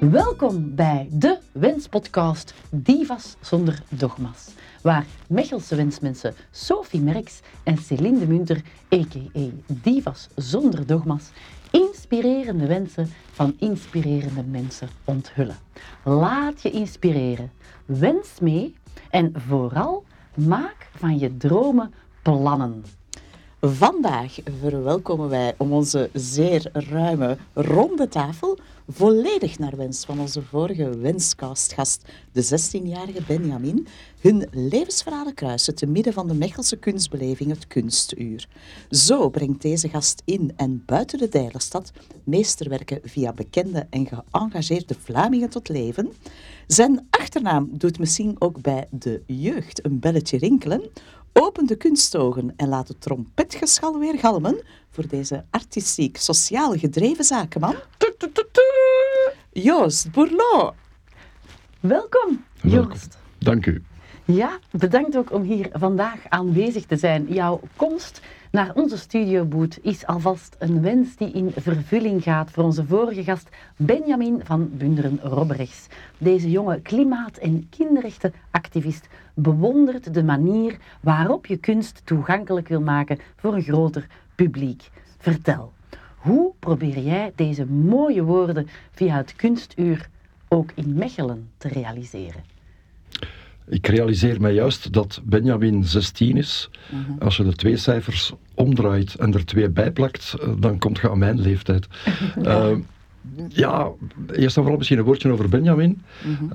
Welkom bij de Wenspodcast Divas zonder dogma's, waar Mechelse wensmensen Sophie Merks en Céline de Munter, a.k.a. Divas zonder dogma's, inspirerende wensen van inspirerende mensen onthullen. Laat je inspireren, wens mee en vooral maak van je dromen plannen. Vandaag verwelkomen wij om onze zeer ruime ronde tafel volledig naar wens van onze vorige wenscastgast, de 16-jarige Benjamin, hun levensverhalen kruisen te midden van de Mechelse kunstbeleving het kunstuur. Zo brengt deze gast in en buiten de Dijlerstad meesterwerken via bekende en geëngageerde Vlamingen tot leven. Zijn achternaam doet misschien ook bij de jeugd een belletje rinkelen, Open de kunstogen en laat het trompetgeschal weer galmen voor deze artistiek, sociaal gedreven zakenman. Joost Bourlot. Welkom, Joost. Dank u. Ja, bedankt ook om hier vandaag aanwezig te zijn. Jouw komst naar onze studioboot is alvast een wens die in vervulling gaat voor onze vorige gast Benjamin van Bunderen-Robberichs. Deze jonge klimaat- en kinderrechtenactivist bewondert de manier waarop je kunst toegankelijk wil maken voor een groter publiek. Vertel, hoe probeer jij deze mooie woorden via het kunstuur ook in Mechelen te realiseren? Ik realiseer mij juist dat Benjamin 16 is. Mhm. Als je de twee cijfers omdraait en er twee bijplakt, eh, dan komt je aan mijn leeftijd. ja. Uh, ja, eerst en vooral misschien een woordje over Benjamin. Mhm. uh,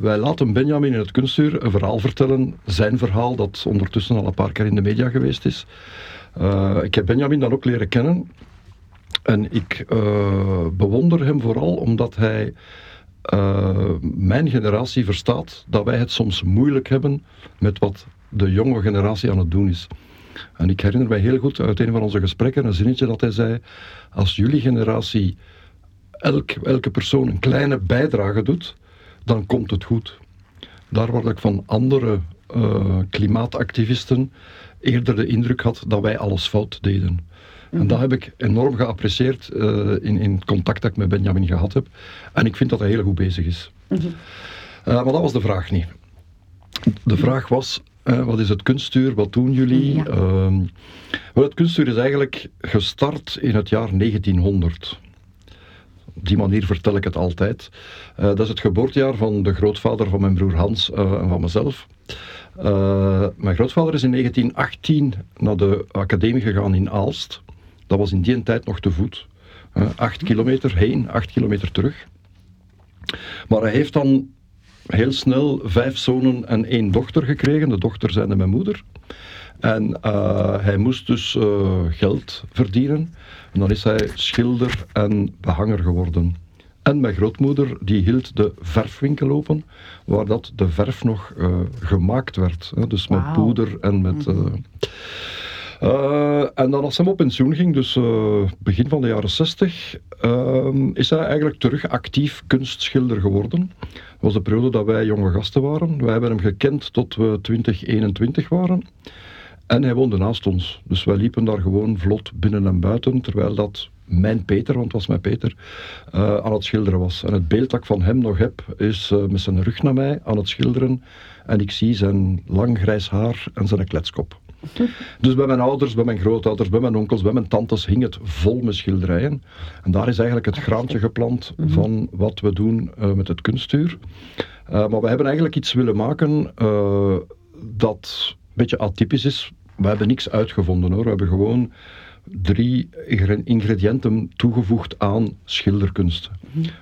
wij laten Benjamin in het kunstuur een verhaal vertellen, zijn verhaal, dat ondertussen al een paar keer in de media geweest is. Ik heb Benjamin dan ook leren kennen. En ik bewonder hem vooral omdat hij uh, mijn generatie verstaat dat wij het soms moeilijk hebben met wat de jonge generatie aan het doen is. En ik herinner mij heel goed uit een van onze gesprekken een zinnetje dat hij zei: Als jullie generatie elk, elke persoon een kleine bijdrage doet, dan komt het goed. Daar waar ik van andere uh, klimaatactivisten eerder de indruk had dat wij alles fout deden. En dat heb ik enorm geapprecieerd uh, in, in het contact dat ik met Benjamin gehad heb. En ik vind dat hij heel goed bezig is. Uh, maar dat was de vraag niet. De vraag was, uh, wat is het kunstuur? Wat doen jullie? Ja. Ehm, well, het kunstuur is eigenlijk gestart in het jaar 1900 op die manier vertel ik het altijd. Uh, dat is het geboortejaar van de grootvader van mijn broer Hans uh, en van mezelf. Uh, mijn grootvader is in 1918 naar de academie gegaan in Aalst. Dat was in die tijd nog te voet. Acht kilometer heen, acht kilometer terug. Maar hij heeft dan heel snel vijf zonen en één dochter gekregen. De dochter zijnde mijn moeder. En uh, hij moest dus uh, geld verdienen. En dan is hij schilder en behanger geworden. En mijn grootmoeder die hield de verfwinkel open, waar dat de verf nog uh, gemaakt werd. Hè, dus met wow. poeder en met... Mm -hmm. Uh, en dan als hij op pensioen ging, dus uh, begin van de jaren 60, uh, is hij eigenlijk terug actief kunstschilder geworden. Dat was de periode dat wij jonge gasten waren. Wij hebben hem gekend tot we 20, 21 waren. En hij woonde naast ons. Dus wij liepen daar gewoon vlot binnen en buiten, terwijl dat mijn Peter, want het was mijn Peter, uh, aan het schilderen was. En het beeld dat ik van hem nog heb, is met zijn rug naar mij aan het schilderen. En ik zie zijn lang grijs haar en zijn kletskop. Dus bij mijn ouders, bij mijn grootouders, bij mijn onkels, bij mijn tantes hing het vol met schilderijen. En daar is eigenlijk het graantje geplant van wat we doen uh, met het kunstuur. maar we hebben eigenlijk iets willen maken dat een beetje atypisch is. We hebben niks uitgevonden hoor. We hebben gewoon drie ingrediënten toegevoegd aan schilderkunst.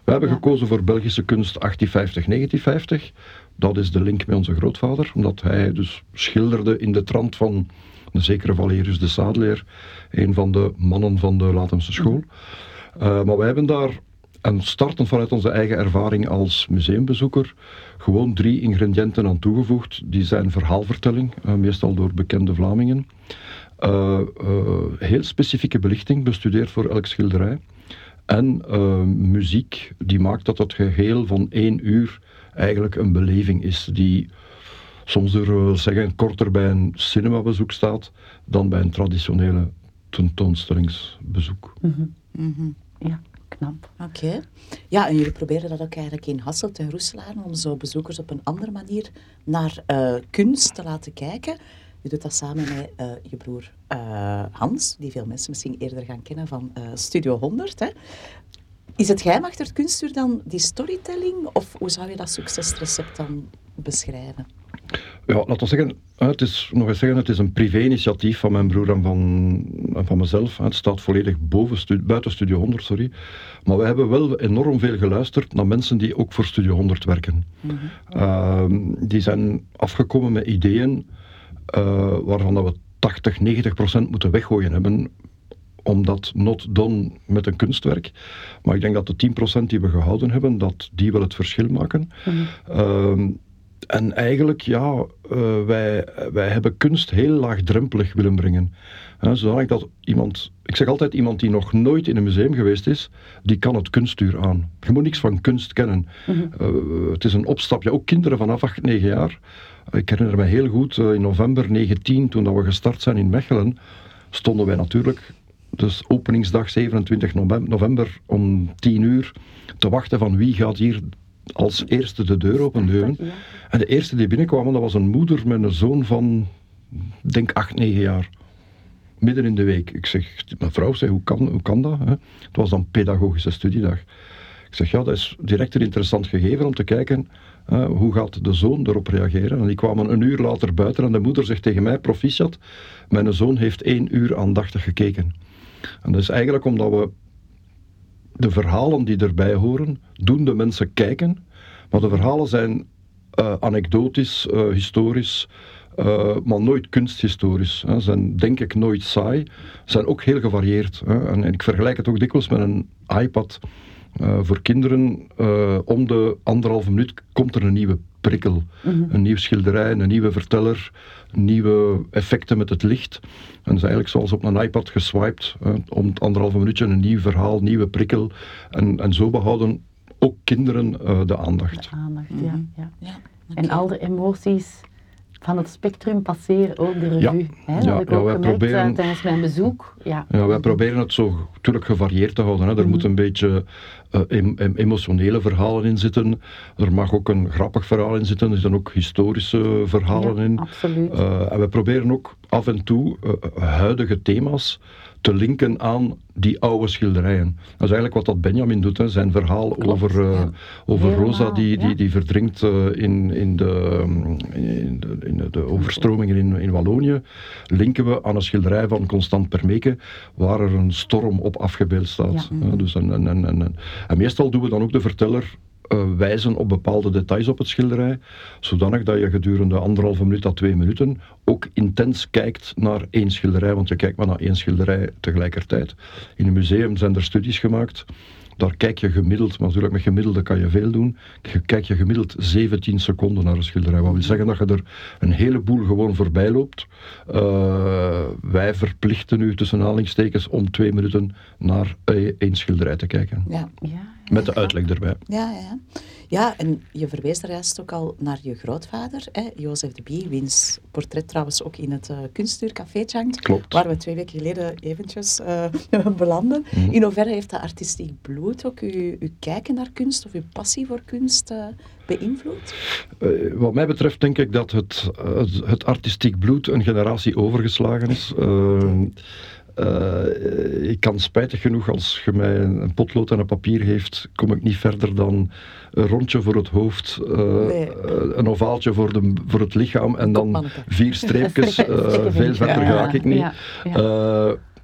We hebben gekozen voor Belgische kunst 1850-1950. Dat is de link met onze grootvader, omdat hij dus schilderde in de trant van een zekere Valerius de Sadeleer, een van de mannen van de Latemse school. Uh, maar wij hebben daar, en startend vanuit onze eigen ervaring als museumbezoeker, gewoon drie ingrediënten aan toegevoegd. Die zijn verhaalvertelling, uh, meestal door bekende Vlamingen. Uh, heel specifieke belichting bestudeerd voor elk schilderij. En muziek die maakt dat het geheel van één uur eigenlijk een beleving is die soms durven we zeggen korter bij een cinemabezoek staat dan bij een traditionele tentoonstellingsbezoek. Mm -hmm. Mm -hmm. Ja. knap. Oké. Ja, en jullie proberen dat ook eigenlijk in Hasselt en Roeselaar om zo bezoekers op een andere manier naar uh, kunst te laten kijken. Je doet dat samen met uh, je broer uh, Hans, die veel mensen misschien eerder gaan kennen van Studio 100. Hè. Is het geheim achter het kunstuur dan die storytelling? Of hoe zou je dat succesrecept dan beschrijven? Ja, laten we zeggen, het is, nog eens zeggen, het is een privé-initiatief van mijn broer en van, en van mezelf. Het staat volledig boven buiten Studio 100, sorry. Maar we hebben wel enorm veel geluisterd naar mensen die ook voor Studio 100 werken. Mhm. Ehm, die zijn afgekomen met ideeën uh, waarvan dat we 80, 90 procent moeten weggooien hebben omdat not done met een kunstwerk. Maar ik denk dat de 10% die we gehouden hebben, dat die wel het verschil maken. Mm en eigenlijk, ja, uh, wij, wij hebben kunst heel laagdrempelig willen brengen. He, zodanig dat iemand, ik zeg altijd, iemand die nog nooit in een museum geweest is, die kan het kunstuur aan. Je moet niks van kunst kennen. Mhm. Eh, het is een opstapje, ook kinderen vanaf 8, 9 jaar. Ik herinner me heel goed, uh, in november 19, toen dat we gestart zijn in Mechelen, stonden wij natuurlijk, dus openingsdag 27 november om 10 uur, te wachten van wie gaat hier als eerste de deur openduwen. En de eerste die binnenkwam, dat was een moeder met een zoon van, denk 8, 9 jaar. Midden in de week. Ik zeg, mevrouw, zei, hoe, kan, hoe kan dat? Hè? Het was dan pedagogische studiedag. Ik zeg, ja, dat is direct een interessant gegeven om te kijken uh, hoe gaat de zoon erop reageren. En die kwamen een uur later buiten en de moeder zegt tegen mij, proficiat, mijn zoon heeft één uur aandachtig gekeken. En dat is eigenlijk omdat we de verhalen die erbij horen, doen de mensen kijken. Maar de verhalen zijn uh, anekdotisch, uh, historisch, uh, maar nooit kunsthistorisch. Ze zijn denk ik nooit saai, zijn ook heel gevarieerd. Hè. En, en, ik vergelijk het ook dikwijls met een iPad. voor kinderen, om de anderhalve minuut komt er een nieuwe prikkel. Mhm. Een nieuw schilderij, een nieuwe verteller, nieuwe effecten met het licht. En dat is eigenlijk zoals op een iPad geswiped. om het anderhalve minuutje een nieuw verhaal, nieuwe prikkel. En, en zo behouden ook kinderen uh, de aandacht. De aandacht, ja. Mhm. ja. ja En al de emoties van het spectrum passeren ook de revue. Ja, hè? Dat ja, heb ik ook gemerkt proberen, uh, tijdens mijn bezoek. Ja. ja, wij proberen het zo natuurlijk gevarieerd te houden. Hè. Er mm moet een beetje emotionele verhalen in zitten. Er mag ook een grappig verhaal in zitten. Er zitten ook historische verhalen in. Absoluut. Uh, en we proberen ook af en toe huidige thema's te linken aan die oude schilderijen. Dat is eigenlijk wat dat Benjamin doet, hè. zijn verhaal over, uh, over Rosa die, die, die verdrinkt uh, in, in, de, in, de, in de overstromingen in, in Wallonië, linken we aan een schilderij van Constant Permeke, waar er een storm op afgebeeld staat. Ja. dus en, en, en, en, en meestal doen we dan ook de verteller wijzen op bepaalde details op het schilderij, zodanig dat je gedurende anderhalve minuut à twee minuten ook intens kijkt naar één schilderij, want je kijkt maar naar één schilderij tegelijkertijd. In een museum zijn er studies gemaakt daar kijk je gemiddeld, maar natuurlijk met gemiddelde kan je veel doen, kijk je gemiddeld 17 seconden naar een schilderij. Wat wil zeggen dat je er een heleboel gewoon voorbij loopt. Uh, wij verplichten u tussen aanhalingstekens om twee minuten naar één schilderij te kijken. Ja. ja met de uitleg erbij. Ja, ja. ja, en je verwees daar juist ook al naar je grootvader, hè, Jozef de Bie, wiens portret trouwens ook in het uh, kunstuurcafé hangt. Klopt. Waar we twee weken geleden eventjes uh, belanden. Mhm. In hoeverre heeft dat artistiek bloed ook uw, uw kijken naar kunst of uw passie voor kunst uh, beïnvloed? wat mij betreft denk ik dat het, het, het, artistiek bloed een generatie overgeslagen is. Uh, ik kan spijtig genoeg, als je mij een potlood en een papier geeft, kom ik niet verder dan een rondje voor het hoofd, uh, een ovaaltje voor, de, voor het lichaam en dan vier streepjes. veel verder ga ik niet.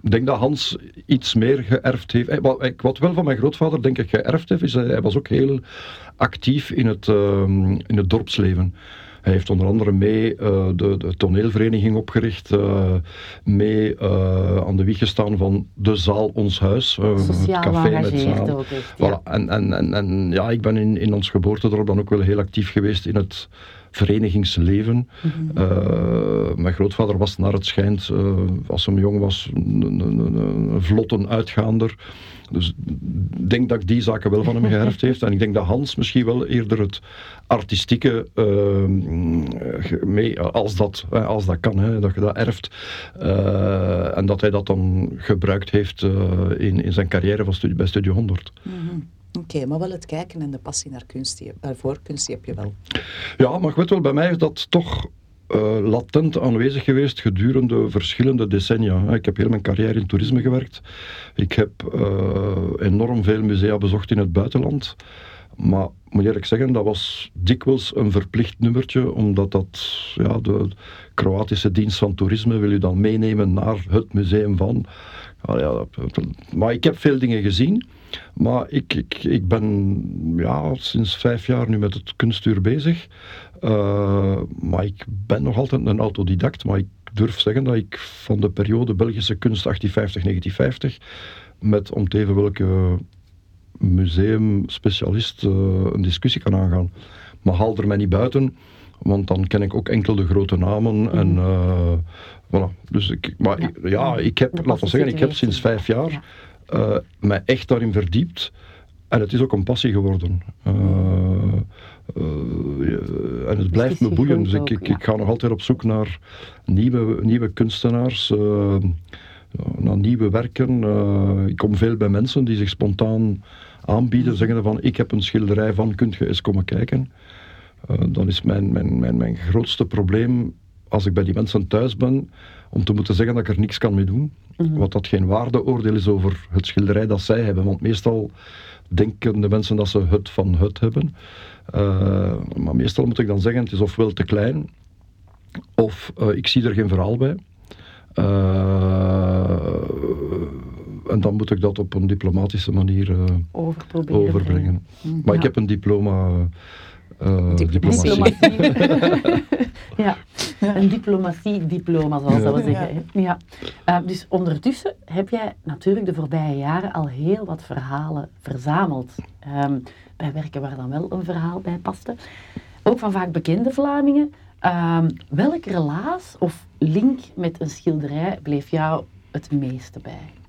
Ik denk dat Hans iets meer geërfd heeft. Wat, wat wel van mijn grootvader denk ik geërfd heeft, is hij was ook heel actief in het, ehm, in het dorpsleven. Hij heeft onder andere mee uh, de, de, toneelvereniging opgericht, uh, mee uh, aan de wieg gestaan van de zaal Ons Huis. het café met zaal. Ook echt, ja. Voilà. En, en, en, en, ja, ik ben in, in ons geboortedorp dan ook wel heel actief geweest in het verenigingsleven. mijn grootvader was naar het schijnt, als hij jong was, een, een, een, een vlotte uitgaander. Dus ik denk dat ik die zaken wel van hem geërfd heeft. En ik denk dat Hans misschien wel eerder het artistieke, uh, mee, als, dat, als dat kan, hè, dat je dat erft. Uh, en dat hij dat dan gebruikt heeft uh, in, in zijn carrière van studie, bij Studio 100. Mm -hmm. Oké, maar wel het kijken en de passie naar kunst, die, voor kunst heb je wel. Ja, maar weet wel, bij mij is dat toch uh, latent aanwezig geweest gedurende verschillende decennia. Ik heb heel mijn carrière in toerisme gewerkt. Ik heb uh, enorm veel musea bezocht in het buitenland. Maar moet eerlijk zeggen, dat was dikwijls een verplicht nummertje, omdat dat, ja, de Kroatische dienst van toerisme wil u dan meenemen naar het museum van. Ja, maar ik heb veel dingen gezien. Maar ik, ik, ik ben ja, sinds vijf jaar nu met het kunstuur bezig. Uh, maar ik ben nog altijd een autodidact. Maar ik durf zeggen dat ik van de periode Belgische kunst 1850-1950 met om te even welke museumspecialist uh, een discussie kan aangaan. Maar haal er mij niet buiten, want dan ken ik ook enkel de grote namen. Mm. En, uh, voilà. dus ik, maar ja, ja ik heb, laten we zeggen, ik heb sinds vijf jaar ja. Uh, mij echt daarin verdiept. En het is ook een passie geworden. Uh, uh, en het blijft me boeien. Dus ik, ik, ik, ga nog altijd op zoek naar nieuwe, nieuwe kunstenaars, uh, naar nieuwe werken. ik kom veel bij mensen die zich spontaan aanbieden, zeggen van ik heb een schilderij van, kunt je eens komen kijken. dan is mijn, mijn, mijn, mijn grootste probleem als ik bij die mensen thuis ben, om te moeten zeggen dat ik er niks kan mee doen. Mm-hmm. Wat dat geen waardeoordeel is over het schilderij dat zij hebben. Want meestal denken de mensen dat ze het van het hebben. Uh, maar meestal moet ik dan zeggen, het is ofwel te klein, of uh, ik zie er geen verhaal bij. Uh, en dan moet ik dat op een diplomatische manier overbrengen. Mm, maar ja. ik heb een diploma uh, diplomatie. diplomatie. ja, een diplomatie-diploma, zoals ja. we zeggen. Ja. Uh, dus ondertussen heb jij natuurlijk de voorbije jaren al heel wat verhalen verzameld. Um, bij werken waar dan wel een verhaal bij paste. Ook van vaak bekende Vlamingen. Um, welke relaas of link met een schilderij bleef jou het meeste bij?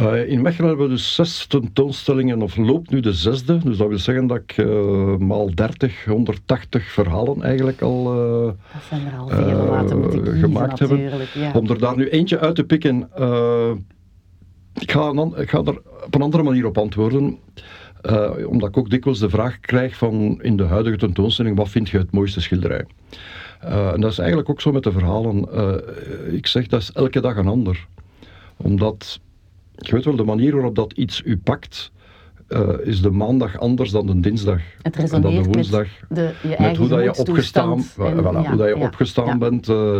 Uh, in Mechelen hebben we dus zes tentoonstellingen, of loopt nu de zesde. Dus dat wil zeggen dat ik uh, maal 30, 180 verhalen eigenlijk al, uh, dat zijn er al vele laten moeten kiezen, gemaakt hebben. Ja. Om er daar nu eentje uit te pikken, ik, ga een, ik ga er op een andere manier op antwoorden. omdat ik ook dikwijls de vraag krijg van in de huidige tentoonstelling, wat vind je het mooiste schilderij? en dat is eigenlijk ook zo met de verhalen. ik zeg, dat is elke dag een ander. Omdat je weet wel, de manier waarop dat iets u pakt, uh, is de maandag anders dan de dinsdag. Het en dan de woensdag. Met, de, je met hoe dat je opgestaan, en, voilà, ja, hoe dat je ja, opgestaan ja. bent, uh,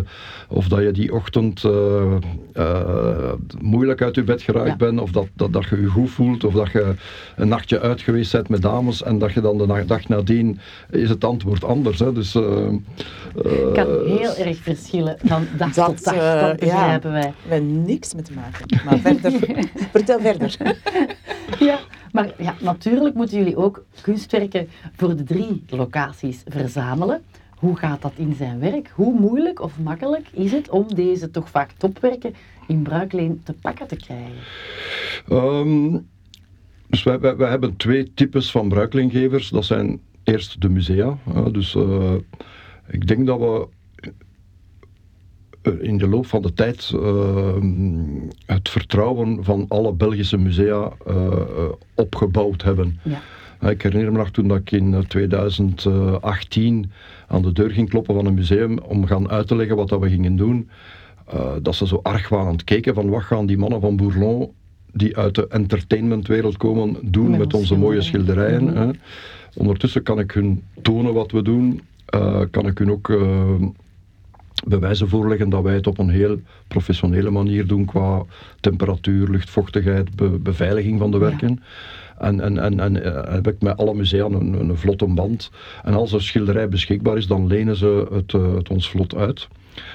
of dat je die ochtend uh, moeilijk uit je bed geraakt bent, of dat, dat, dat je je goed voelt, of dat je een nachtje uit geweest bent met dames en dat je dan de dag nadien is het antwoord anders. Hè. Dus, het kan heel erg verschillen van dag dat, tot dag, dat begrijpen wij. We hebben niks mee te maken. Maar verder, vertel verder. ja. Maar ja, natuurlijk moeten jullie ook kunstwerken voor de drie locaties verzamelen. Hoe gaat dat in zijn werk? Hoe moeilijk of makkelijk is het om deze toch vaak topwerken in bruikleen te pakken te krijgen? Um, dus wij, hebben twee types van bruikleengevers. Dat zijn eerst de musea. Dus uh, ik denk dat we eh, in de loop van de tijd uh, het vertrouwen van alle Belgische musea uh, opgebouwd hebben. Ja. Ik herinner me nog toen dat ik in 2018 aan de deur ging kloppen van een museum om gaan uit te leggen wat dat we gingen doen. dat ze zo argwanend keken van wat gaan die mannen van Bourlon die uit de entertainmentwereld komen doen met, met onze mooie schilderijen. Mm -hmm. Ondertussen kan ik hun tonen wat we doen. kan ik hun ook bewijzen voorleggen dat wij het op een heel professionele manier doen qua temperatuur, luchtvochtigheid, be beveiliging van de werken. Ja. En, en, en, en uh, heb ik met alle musea een, een vlotte band. En als er schilderij beschikbaar is, dan lenen ze het, uh, het ons vlot uit.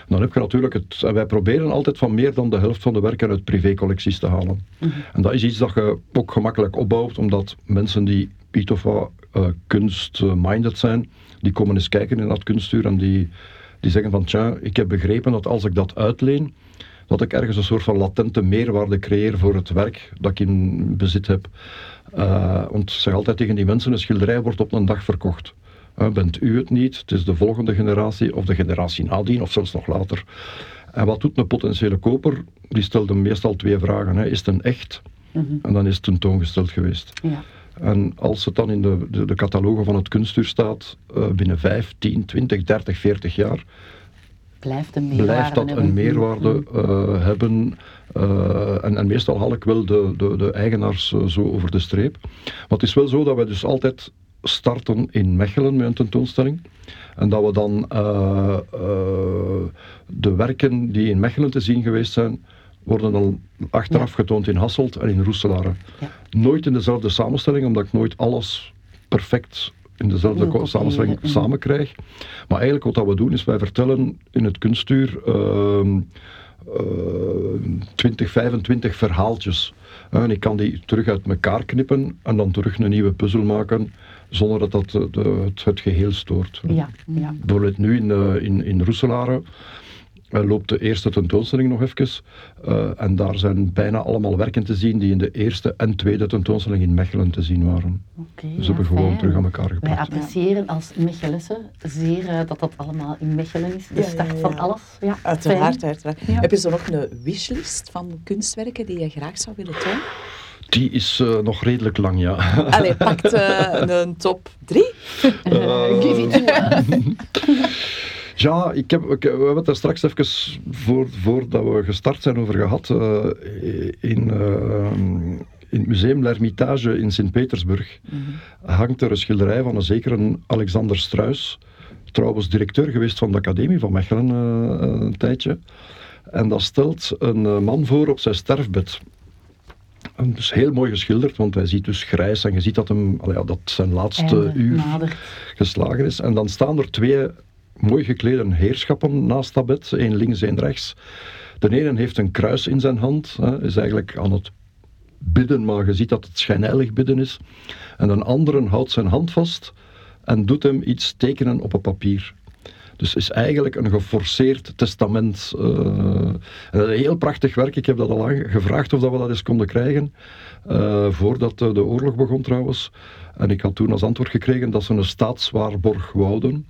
Dan heb je natuurlijk het. En wij proberen altijd van meer dan de helft van de werken uit privécollecties te halen. Mm -hmm. En dat is iets dat je ook gemakkelijk opbouwt, omdat mensen die iets of wat uh, kunst-minded zijn, die komen eens kijken in dat kunstuur en die, die zeggen van tja, ik heb begrepen dat als ik dat uitleen, dat ik ergens een soort van latente meerwaarde creëer voor het werk dat ik in bezit heb. Uh, want ik zeg altijd tegen die mensen, een schilderij wordt op een dag verkocht. Uh, bent u het niet, het is de volgende generatie of de generatie nadien of zelfs nog later. En wat doet een potentiële koper? Die stelt meestal twee vragen. Hè. Is het een echt? Mm -hmm. En dan is het tentoongesteld geweest. Ja. En als het dan in de, de, de catalogen van het kunstuur staat, uh, binnen 5, 10, 20, 30, 40 jaar, blijft, een meerwaarde blijft dat hebben. een meerwaarde uh, hebben. Uh, en, en, meestal haal ik wel de, de, de eigenaars zo over de streep. Maar het is wel zo dat wij dus altijd starten in Mechelen met een tentoonstelling. En dat we dan de werken die in Mechelen te zien geweest zijn, worden dan achteraf ja. getoond in Hasselt en in Roeselare. Ja. Nooit in dezelfde samenstelling, omdat ik nooit alles perfect in dezelfde samenstelling samen krijg. Maar eigenlijk wat dat we doen is wij vertellen in het kunstuur uh, uh, 20, 25 verhaaltjes. En ik kan die terug uit elkaar knippen en dan terug een nieuwe puzzel maken zonder dat dat de, de, het, het, geheel stoort. Ja, ja. Bijvoorbeeld nu in, uh, in, in Roeselare loopt de eerste tentoonstelling nog even. Uh, en daar zijn bijna allemaal werken te zien die in de eerste en tweede tentoonstelling in Mechelen te zien waren. Okay, dus ja, hebben gewoon fijn. terug aan elkaar Wij gebracht. appreciëren als Mechelessen zeer uh, dat dat allemaal in Mechelen is. De Ja, start ja, ja. van alles. Ja, Uiteraard, fijn. uiteraard. Ja. Heb je zo nog een wishlist van kunstwerken die je graag zou willen tonen? Die is uh, nog redelijk lang, ja. Allee, pakt uh, een top 3. Uh, Give it to Ja, ik heb, ik, we hebben het daar straks even voor, voordat we gestart zijn over gehad. Uh, in, uh, in het museum L'Hermitage in Sint-Petersburg Mhm. mm -hmm. hangt er een schilderij van een zekere Alexander Struis. Trouwens directeur geweest van de Academie van Mechelen uh, een tijdje. En dat stelt een man voor op zijn sterfbed. En dus heel mooi geschilderd, want hij ziet dus grijs en je ziet dat, hem, ja, dat zijn laatste Einde, uur nadert. geslagen is. En dan staan er twee mooi geklede heerschappen naast dat bed, één links, één rechts. De ene heeft een kruis in zijn hand, hè, is eigenlijk aan het bidden, maar je ziet dat het schijnheilig bidden is. En een andere houdt zijn hand vast en doet hem iets tekenen op een papier. Dus is eigenlijk een geforceerd testament. Is een heel prachtig werk. Ik heb dat al gevraagd of dat we dat eens konden krijgen. Uh, voordat uh, de oorlog begon trouwens. En ik had toen als antwoord gekregen dat ze een staatswaarborg wouden.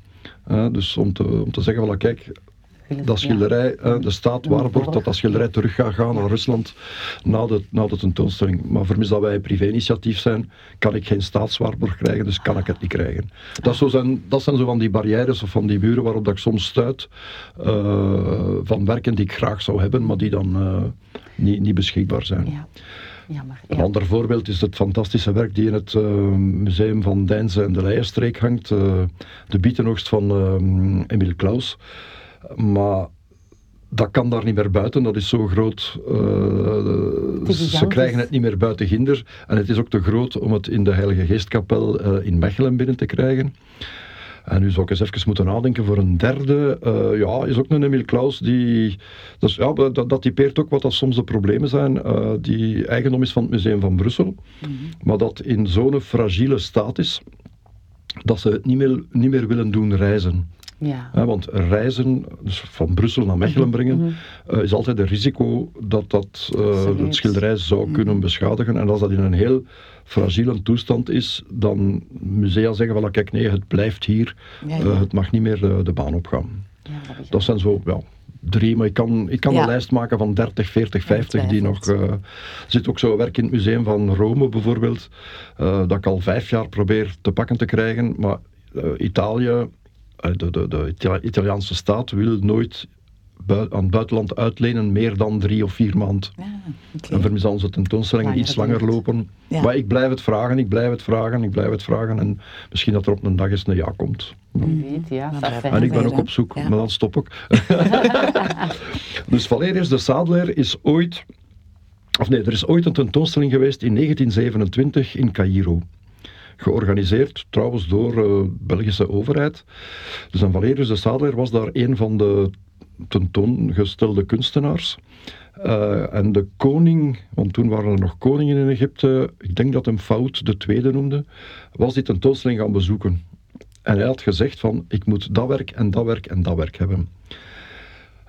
Dus om te, om te zeggen, van, kijk, dat schilderij, de staat waarborgt dat dat schilderij terug gaat gaan naar Rusland na de, na de tentoonstelling. Maar vermis dat wij een privé-initiatief zijn, kan ik geen staatswaarborg krijgen, dus kan ik het niet krijgen. Dat, zo zijn, dat zijn zo van die barrières of van die muren waarop dat ik soms stuit uh, van werken die ik graag zou hebben, maar die dan uh, niet, niet beschikbaar zijn. Ja. Jammer, ja. Een ander voorbeeld is het fantastische werk die in het uh, museum van Deinze en de Leijenstreek hangt. de bietenoogst van Emile Klaus. Maar dat kan daar niet meer buiten, dat is zo groot. Uh, ze krijgen het niet meer buiten Ginder. En het is ook te groot om het in de Heilige Geestkapel uh, in Mechelen binnen te krijgen. En nu zou ik eens even moeten nadenken voor een derde. Uh, ja, is ook een Emile Klaus die. Dus, ja, dat, dat typeert ook wat dat soms de problemen zijn. die eigendom is van het Museum van Brussel. Mm -hmm. Maar dat in zo'n fragiele staat is. dat ze het niet meer, niet meer willen doen reizen. Ja. Want reizen, dus van Brussel naar Mechelen brengen, mm -hmm. uh, is altijd een risico dat dat uh, het schilderij zou Mhm. kunnen beschadigen. En als dat in een heel fragiele toestand is, dan musea zeggen van kijk nee, het blijft hier, ja, ja. Uh, het mag niet meer de baan opgaan. Ja, dat, dat zijn zo, ja, drie, maar ik kan, ik kan een lijst maken van 30, 40, 50 die nog... Eh, er zit ook zo werk in het museum van Rome bijvoorbeeld, eh, dat ik al vijf jaar probeer te pakken te krijgen, maar eh, Italië, eh, de, de, de Ita- Italiaanse staat wil nooit aan het buitenland uitlenen meer dan drie of vier maanden. Ah, oké. En vermis onze tentoonstellingen Langer iets langer lopen. Ja. Maar ik blijf het vragen, ik blijf het vragen, ik blijf het vragen. En misschien dat er op een dag eens een ja komt. Wie weet, ja. Dat En ik ben weer, ook op zoek, Ja. maar dan stop ik. dus Valerius de Sadler is ooit... Of nee, er is ooit een tentoonstelling geweest in 1927 in Cairo. Georganiseerd trouwens door de Belgische overheid. Dus Valerius de Sadler was daar een van de tentoongestelde kunstenaars. Eh, en de koning, want toen waren er nog koningen in Egypte, ik denk dat hem Fout de tweede noemde, was die tentoonstelling gaan bezoeken. En hij had gezegd van, ik moet dat werk en dat werk en dat werk hebben.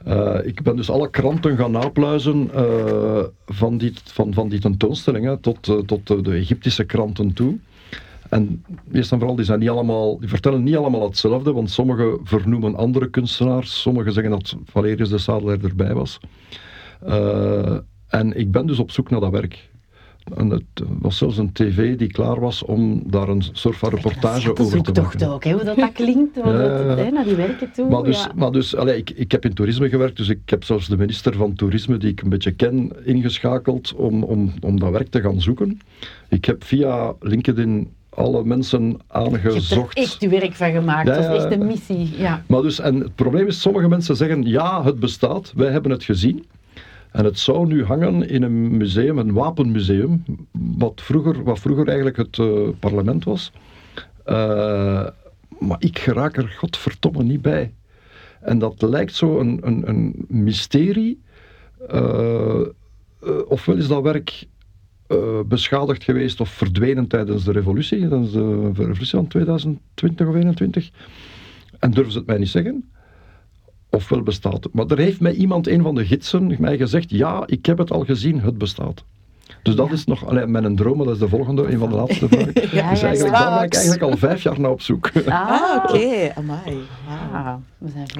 Uh, ik ben dus alle kranten gaan napluizen uh, van, die, van, van die tentoonstellingen tot, tot de Egyptische kranten toe. En eerst en vooral, die, zijn niet allemaal, die vertellen niet allemaal hetzelfde, want sommigen vernoemen andere kunstenaars, sommigen zeggen dat Valerius de Sadelaar erbij was. en ik ben dus op zoek naar dat werk. En het was zelfs een tv die klaar was om daar een soort van reportage over te maken. ook, hè, hoe dat, dat klinkt, ja, het, hè, naar die werken toe. Maar dus, ja. maar dus allez, ik, ik heb in toerisme gewerkt, dus ik heb zelfs de minister van Toerisme, die ik een beetje ken, ingeschakeld om, om, om dat werk te gaan zoeken. Ik heb via LinkedIn alle mensen aangezocht. Je hebt er echt je werk van gemaakt, ja, dat is echt een missie. Ja. Maar dus, en het probleem is, sommige mensen zeggen, ja, het bestaat, wij hebben het gezien. En het zou nu hangen in een museum, een wapenmuseum, wat vroeger, wat vroeger eigenlijk het uh, parlement was. Uh, maar ik geraak er godverdomme niet bij. En dat lijkt zo een, een, een mysterie. Uh, ofwel is dat werk beschadigd geweest of verdwenen tijdens de revolutie, tijdens de revolutie van 2020 of 2021. En durven ze het mij niet zeggen ofwel bestaat het. Maar er heeft mij iemand, een van de gidsen, mij gezegd, ja, ik heb het al gezien, het bestaat. Dus dat is nog alleen mijn droom, dat is de volgende, een van de laatste vragen. ja, dus eigenlijk, daar ben ik eigenlijk al vijf jaar naar op zoek. Ah, oké, okay. amai. Ah,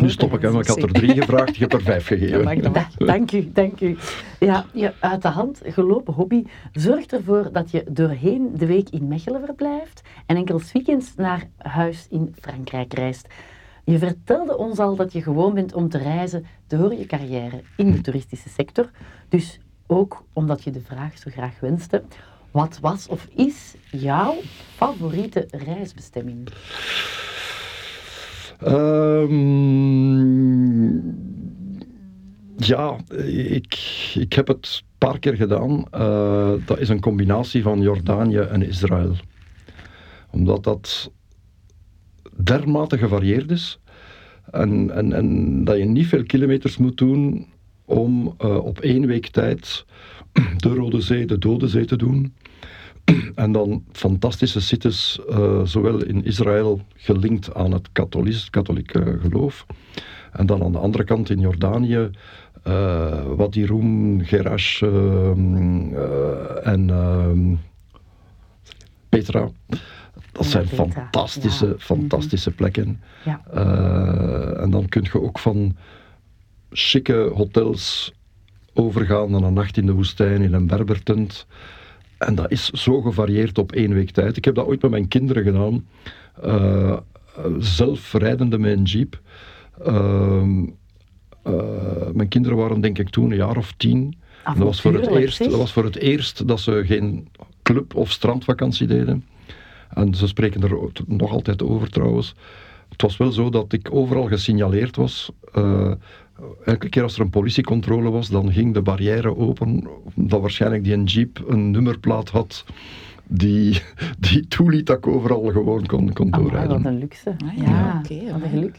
nu stop ik, hè, ik had er drie gevraagd, je hebt er vijf gegeven. Ja, dank u, dank u. Ja, je uit de hand gelopen hobby zorgt ervoor dat je doorheen de week in Mechelen verblijft en enkels weekends naar huis in Frankrijk reist. Je vertelde ons al dat je gewoon bent om te reizen door je carrière in de toeristische sector. Dus ook omdat je de vraag zo graag wenste. Wat was of is jouw favoriete reisbestemming? Um, ja, ik, ik heb het een paar keer gedaan. Uh, dat is een combinatie van Jordanië en Israël. Omdat dat dermate gevarieerd is. En, en, en dat je niet veel kilometers moet doen om uh, op één week tijd de Rode Zee, de Dode Zee te doen. en dan fantastische sites, uh, zowel in Israël gelinkt aan het katholisch, katholieke geloof. En dan aan de andere kant in Jordanië, uh, Wadi Rum, Gerash en ehm, Petra. Dat zijn fantastische, fantastische mhm. plekken. Ja. En dan kun je ook van chique hotels overgaan naar een nacht in de woestijn in een berbertent. En dat is zo gevarieerd op één week tijd. Ik heb dat ooit met mijn kinderen gedaan. Uh, zelf rijdende met een jeep. Uh, mijn kinderen waren denk ik toen een jaar of tien. Dat was, voor het eerst, dat was voor het eerst dat ze geen club- of strandvakantie deden. En ze spreken er nog altijd over trouwens. Het was wel zo dat ik overal gesignaleerd was. Uh, elke keer als er een politiecontrole was, dan ging de barrière open. Dat waarschijnlijk die een jeep een nummerplaat had die, die toeliet dat ik overal gewoon kon, kon doorrijden. wat een luxe. Ah, ja, ja. oké. wat een geluk.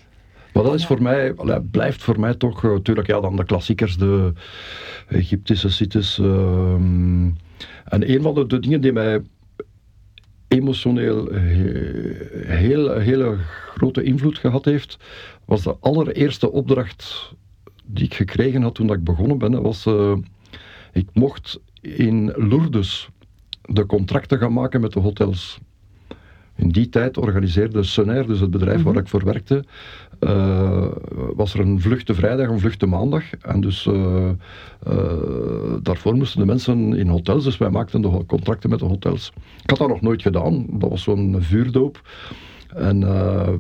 Maar dat is voor mij, blijft voor mij toch, natuurlijk eh, ja, dan de klassiekers, de Egyptische sites. Uh, en een van de, de dingen die mij emotioneel heel, hele grote invloed gehad heeft, was de allereerste opdracht die ik gekregen had toen ik begonnen ben. Was, uh, ik mocht in Lourdes de contracten gaan maken met de hotels. In die tijd organiseerde Sunair, dus het bedrijf waar mhm. ik voor werkte, uh, was er een vlucht de vrijdag en een vlucht de maandag. En dus uh, daarvoor moesten de mensen in hotels, dus wij maakten de contracten met de hotels. Ik had dat nog nooit gedaan, dat was zo'n vuurdoop. En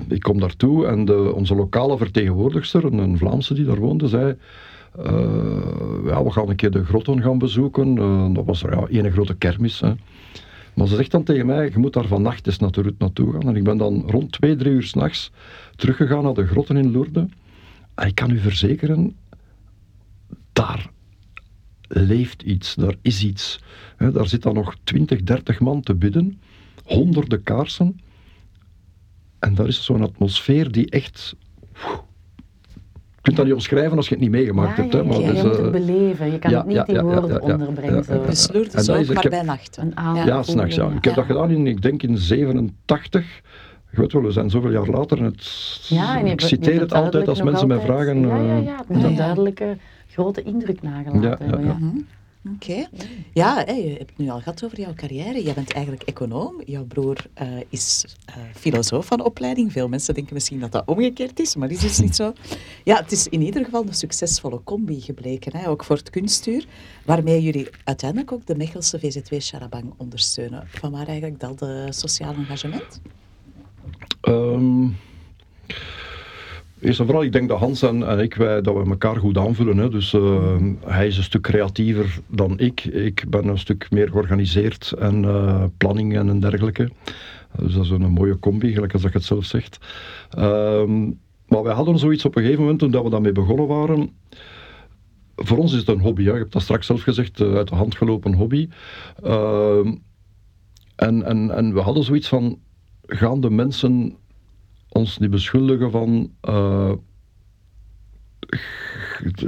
ik kom daartoe en de, onze lokale vertegenwoordigster, een, Vlaamse die daar woonde, zei... ja, we gaan een keer de grotten gaan bezoeken. dat was ja, ene grote kermis. Hè. Maar ze zegt dan tegen mij, je moet daar vannacht eens naartoe, naartoe gaan. En ik ben dan rond twee, drie uur s'nachts teruggegaan naar de grotten in Lourdes. En ik kan u verzekeren, daar leeft iets, daar is iets. daar zit dan nog 20, 30 man te bidden, honderden kaarsen. En daar is zo'n atmosfeer die echt kunt dat niet omschrijven als je het niet meegemaakt ja, hebt. ja, Hè, maar ja, dus, je moet eh, het beleven. Je kan ja, het niet ja, in ja, woorden ja, ja, onderbrengen. ja, zo. ja, ja. Dus ook, is- ik maar heb- bij nacht. Een Ja, s'nachts, ja. Ik heb dat gedaan in, ik denk in 87. Je weet wel, we zijn zoveel jaar later. en Het, Ja, en je ik je citeer het altijd als mensen mij vragen. Ja, ja, eh, ja. Het moet Ja, een duidelijke grote indruk nagelaten Ja, ja, hebben. Oké. Ja, je hebt het nu al gehad over jouw carrière. Jij bent eigenlijk econoom. Jouw broer eh, is eh, filosoof van opleiding. Veel mensen denken misschien dat dat omgekeerd is, maar is dus niet zo. Ja, het is in ieder geval een succesvolle combi gebleken, hè, ook voor het kunstuur, waarmee jullie uiteindelijk ook de Mechelse VZW Charabang ondersteunen. Van waar eigenlijk dat eh, sociaal engagement? Ehm, eerst en vooral, ik denk dat Hans en, ik, wij, dat we elkaar goed aanvullen. Hè. Dus eh, hij is een stuk creatiever dan ik. Ik ben een stuk meer georganiseerd en eh, planning en dergelijke. Dus dat is een mooie combi, gelijk als je het zelf zegt. Ehm, maar wij hadden zoiets op een gegeven moment, toen dat we daarmee begonnen waren. Voor ons is het een hobby. Hè. Je dat straks zelf gezegd, eh, uit de hand gelopen hobby. Ehm, en, en, en we hadden zoiets van, gaan de mensen ons niet beschuldigen van... eh,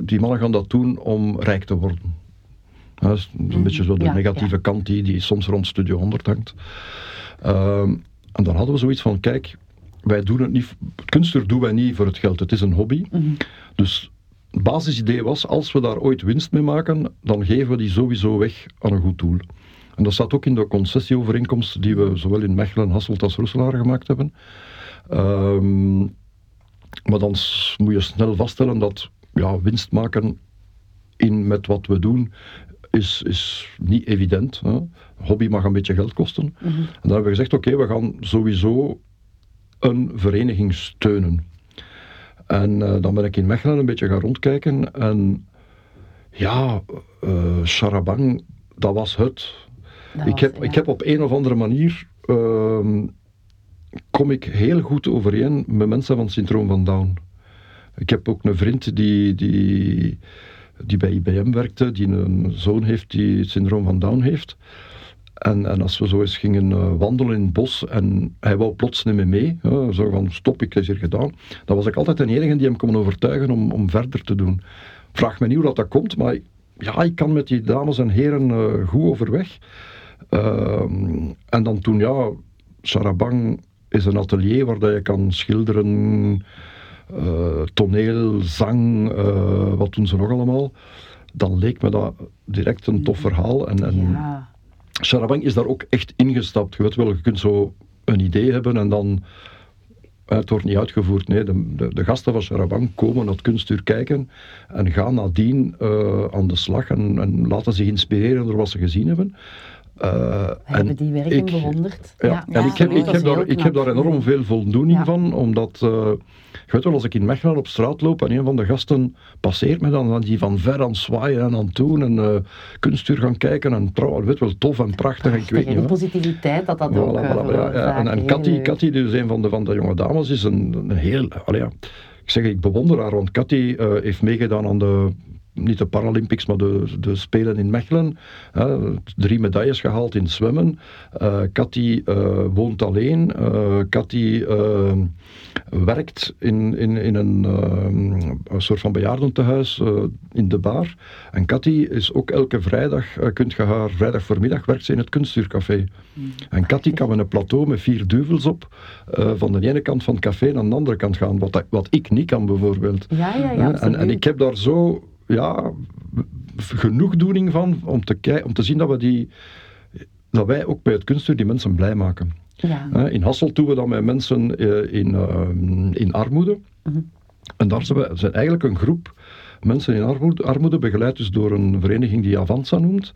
die mannen gaan dat doen om rijk te worden. Ja, Dat is een beetje zo de Ja, negatieve ja. kant die, die soms rond Studio 100 hangt. Ehm, en dan hadden we zoiets van, kijk, wij doen het niet... Kunstuur doen wij niet voor het geld, het is een hobby. Dus het basisidee was, als we daar ooit winst mee maken, dan geven we die sowieso weg aan een goed doel. En dat staat ook in de concessieovereenkomst die we zowel in Mechelen, Hasselt als Roeselaar gemaakt hebben. Ehm, maar dan moet je snel vaststellen dat ja, winst maken in met wat we doen is, is niet evident. Hè. Hobby mag een beetje geld kosten. En dan hebben we gezegd, oké, we gaan sowieso een vereniging steunen. En eh, dan ben ik in Mechelen een beetje gaan rondkijken. En ja, eh Charabang, dat was het. Dat ik, was- heb, ja. ik heb op een of andere manier. ehm, kom ik heel goed overeen met mensen van het syndroom van Down. Ik heb ook een vriend die, die, die bij IBM werkte, die een zoon heeft die het syndroom van Down heeft. En, en als we zo eens gingen eh, wandelen in het bos en hij wou plots niet meer mee, hè, zo van stop, ik is hier gedaan, dan was ik altijd de enige die hem kon overtuigen om, om verder te doen. Vraag me niet hoe dat, dat komt, maar ja, ik kan met die dames en heren eh, goed overweg. Ehm, en dan toen, ja, Sarabang is een atelier waar dat je kan schilderen, eh, toneel, zang, eh, wat doen ze nog allemaal. Dan leek me dat direct een tof verhaal. En, en Ja. Sarabang is daar ook echt ingestapt. Je weet wel, je kunt zo een idee hebben en dan... eh, Het wordt niet uitgevoerd. Nee, de, de, de gasten van Sarabang komen naar het kunstuur kijken en gaan nadien eh, aan de slag en, en laten zich inspireren door wat ze gezien hebben. Eh, We hebben die werking ik- bewonderd. ja, Ja, en ik heb, ik, heb daar, ik heb daar enorm veel voldoening van, omdat, eh je weet wel, als ik in Mechelen op straat loop en een van de gasten passeert me dan, dan die van ver aan het zwaaien en aan het doen en eh kunstuur gaan kijken en trouw, weet wel, tof en prachtig en ik weet niet positiviteit dat dat Voilà, ook eh, voilà, ja, ja. En, en Cathy, dus een van de, van de jonge dames, is een, een heel... allee, ja, ik zeg, ik bewonder haar, want Cathy eh, heeft meegedaan aan de... Niet de Paralympics, maar de, de Spelen in Mechelen. hè, drie medailles gehaald in zwemmen. Cathy eh, woont alleen. Cathy eh, werkt in, in, in een, een soort van bejaardentehuis eh, in de bar. En Cathy is ook elke vrijdag, kunt je haar vrijdag voormiddag werkt ze in het kunstuurcafé. En Cathy kan met een plateau met vier duvels op van de ene kant van het café naar de andere kant gaan, wat, dat- wat ik niet kan bijvoorbeeld. Ja, ja, ja, en, en ik heb daar zo ja, genoegdoening van om te, om te zien dat, we die, dat wij ook bij het kunstuur die mensen blij maken. Ja. In Hasselt doen we dat met mensen eh, in, eh, in armoede. Mhm. En daar zijn we zijn eigenlijk een groep mensen in armoede, armoede begeleid dus door een vereniging die Avanza noemt.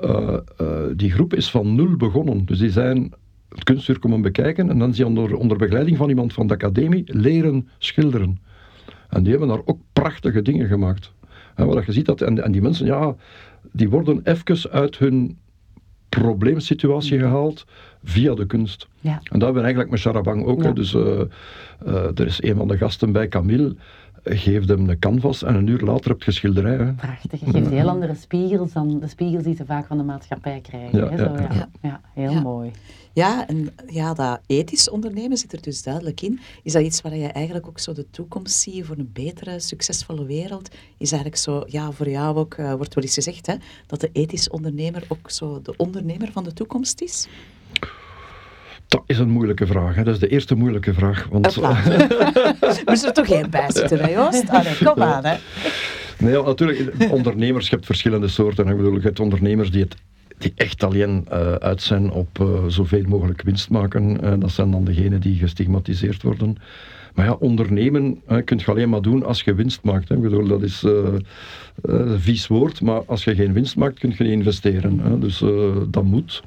Eh, eh, die groep is van nul begonnen. Dus die zijn het kunstuur komen bekijken en dan zie je onder, onder begeleiding van iemand van de academie leren schilderen. En die hebben daar ook prachtige dingen gemaakt. En wat je ziet, dat, en, en die mensen, ja, die worden even uit hun probleemsituatie gehaald via de kunst. Ja. En dat hebben we eigenlijk met Charabang ook. Ja. Dus eh, eh, er is een van de gasten bij, Camille. Geef hem een canvas en een uur later heb je schilderij. Hè. Prachtig. Je geeft heel andere spiegels dan de spiegels die ze vaak van de maatschappij krijgen. Ja, hè, ja, zo, ja. ja. Ja, heel Ja. mooi. Ja, en ja, dat ethisch ondernemen zit er dus duidelijk in. Is dat iets waar je eigenlijk ook zo de toekomst ziet voor een betere, succesvolle wereld? Is eigenlijk zo, ja, voor jou ook, eh, wordt wel eens gezegd, hè, dat de ethisch ondernemer ook zo de ondernemer van de toekomst is? Dat is een moeilijke vraag. Hè. Dat is de eerste moeilijke vraag. Want. Moest er toch geen bij zitten, hè, Joost? Allee, kom aan, hè. Nee, ja, natuurlijk, ondernemers, je hebt verschillende soorten. Ik bedoel, je hebt ondernemers die, het, die echt alleen eh, uit zijn op eh, zoveel mogelijk winst maken. Eh, dat zijn dan degenen die gestigmatiseerd worden. Maar ja, ondernemen kun je alleen maar doen als je winst maakt. Hè. Ik bedoel, dat is een vies woord, maar als je geen winst maakt, kun je niet investeren. Hè. Dus dat moet.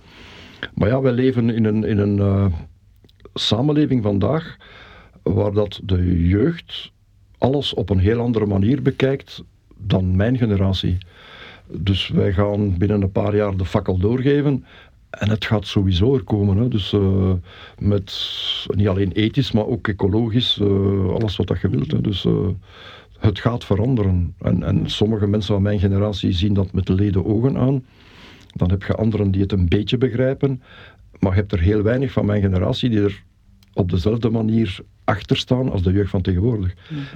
Maar ja, wij leven in een, in een eh, samenleving vandaag waar dat de jeugd alles op een heel andere manier bekijkt dan mijn generatie. Dus wij gaan binnen een paar jaar de fakkel doorgeven. En het gaat sowieso er komen. Hè. Dus eh, met niet alleen ethisch, maar ook ecologisch, eh, alles wat dat je wilt. Dus het gaat veranderen. En, en sommige mensen van mijn generatie zien dat met leden ogen aan. Dan heb je anderen die het een beetje begrijpen. Maar je hebt er heel weinig van mijn generatie die er op dezelfde manier achter staan als de jeugd van tegenwoordig.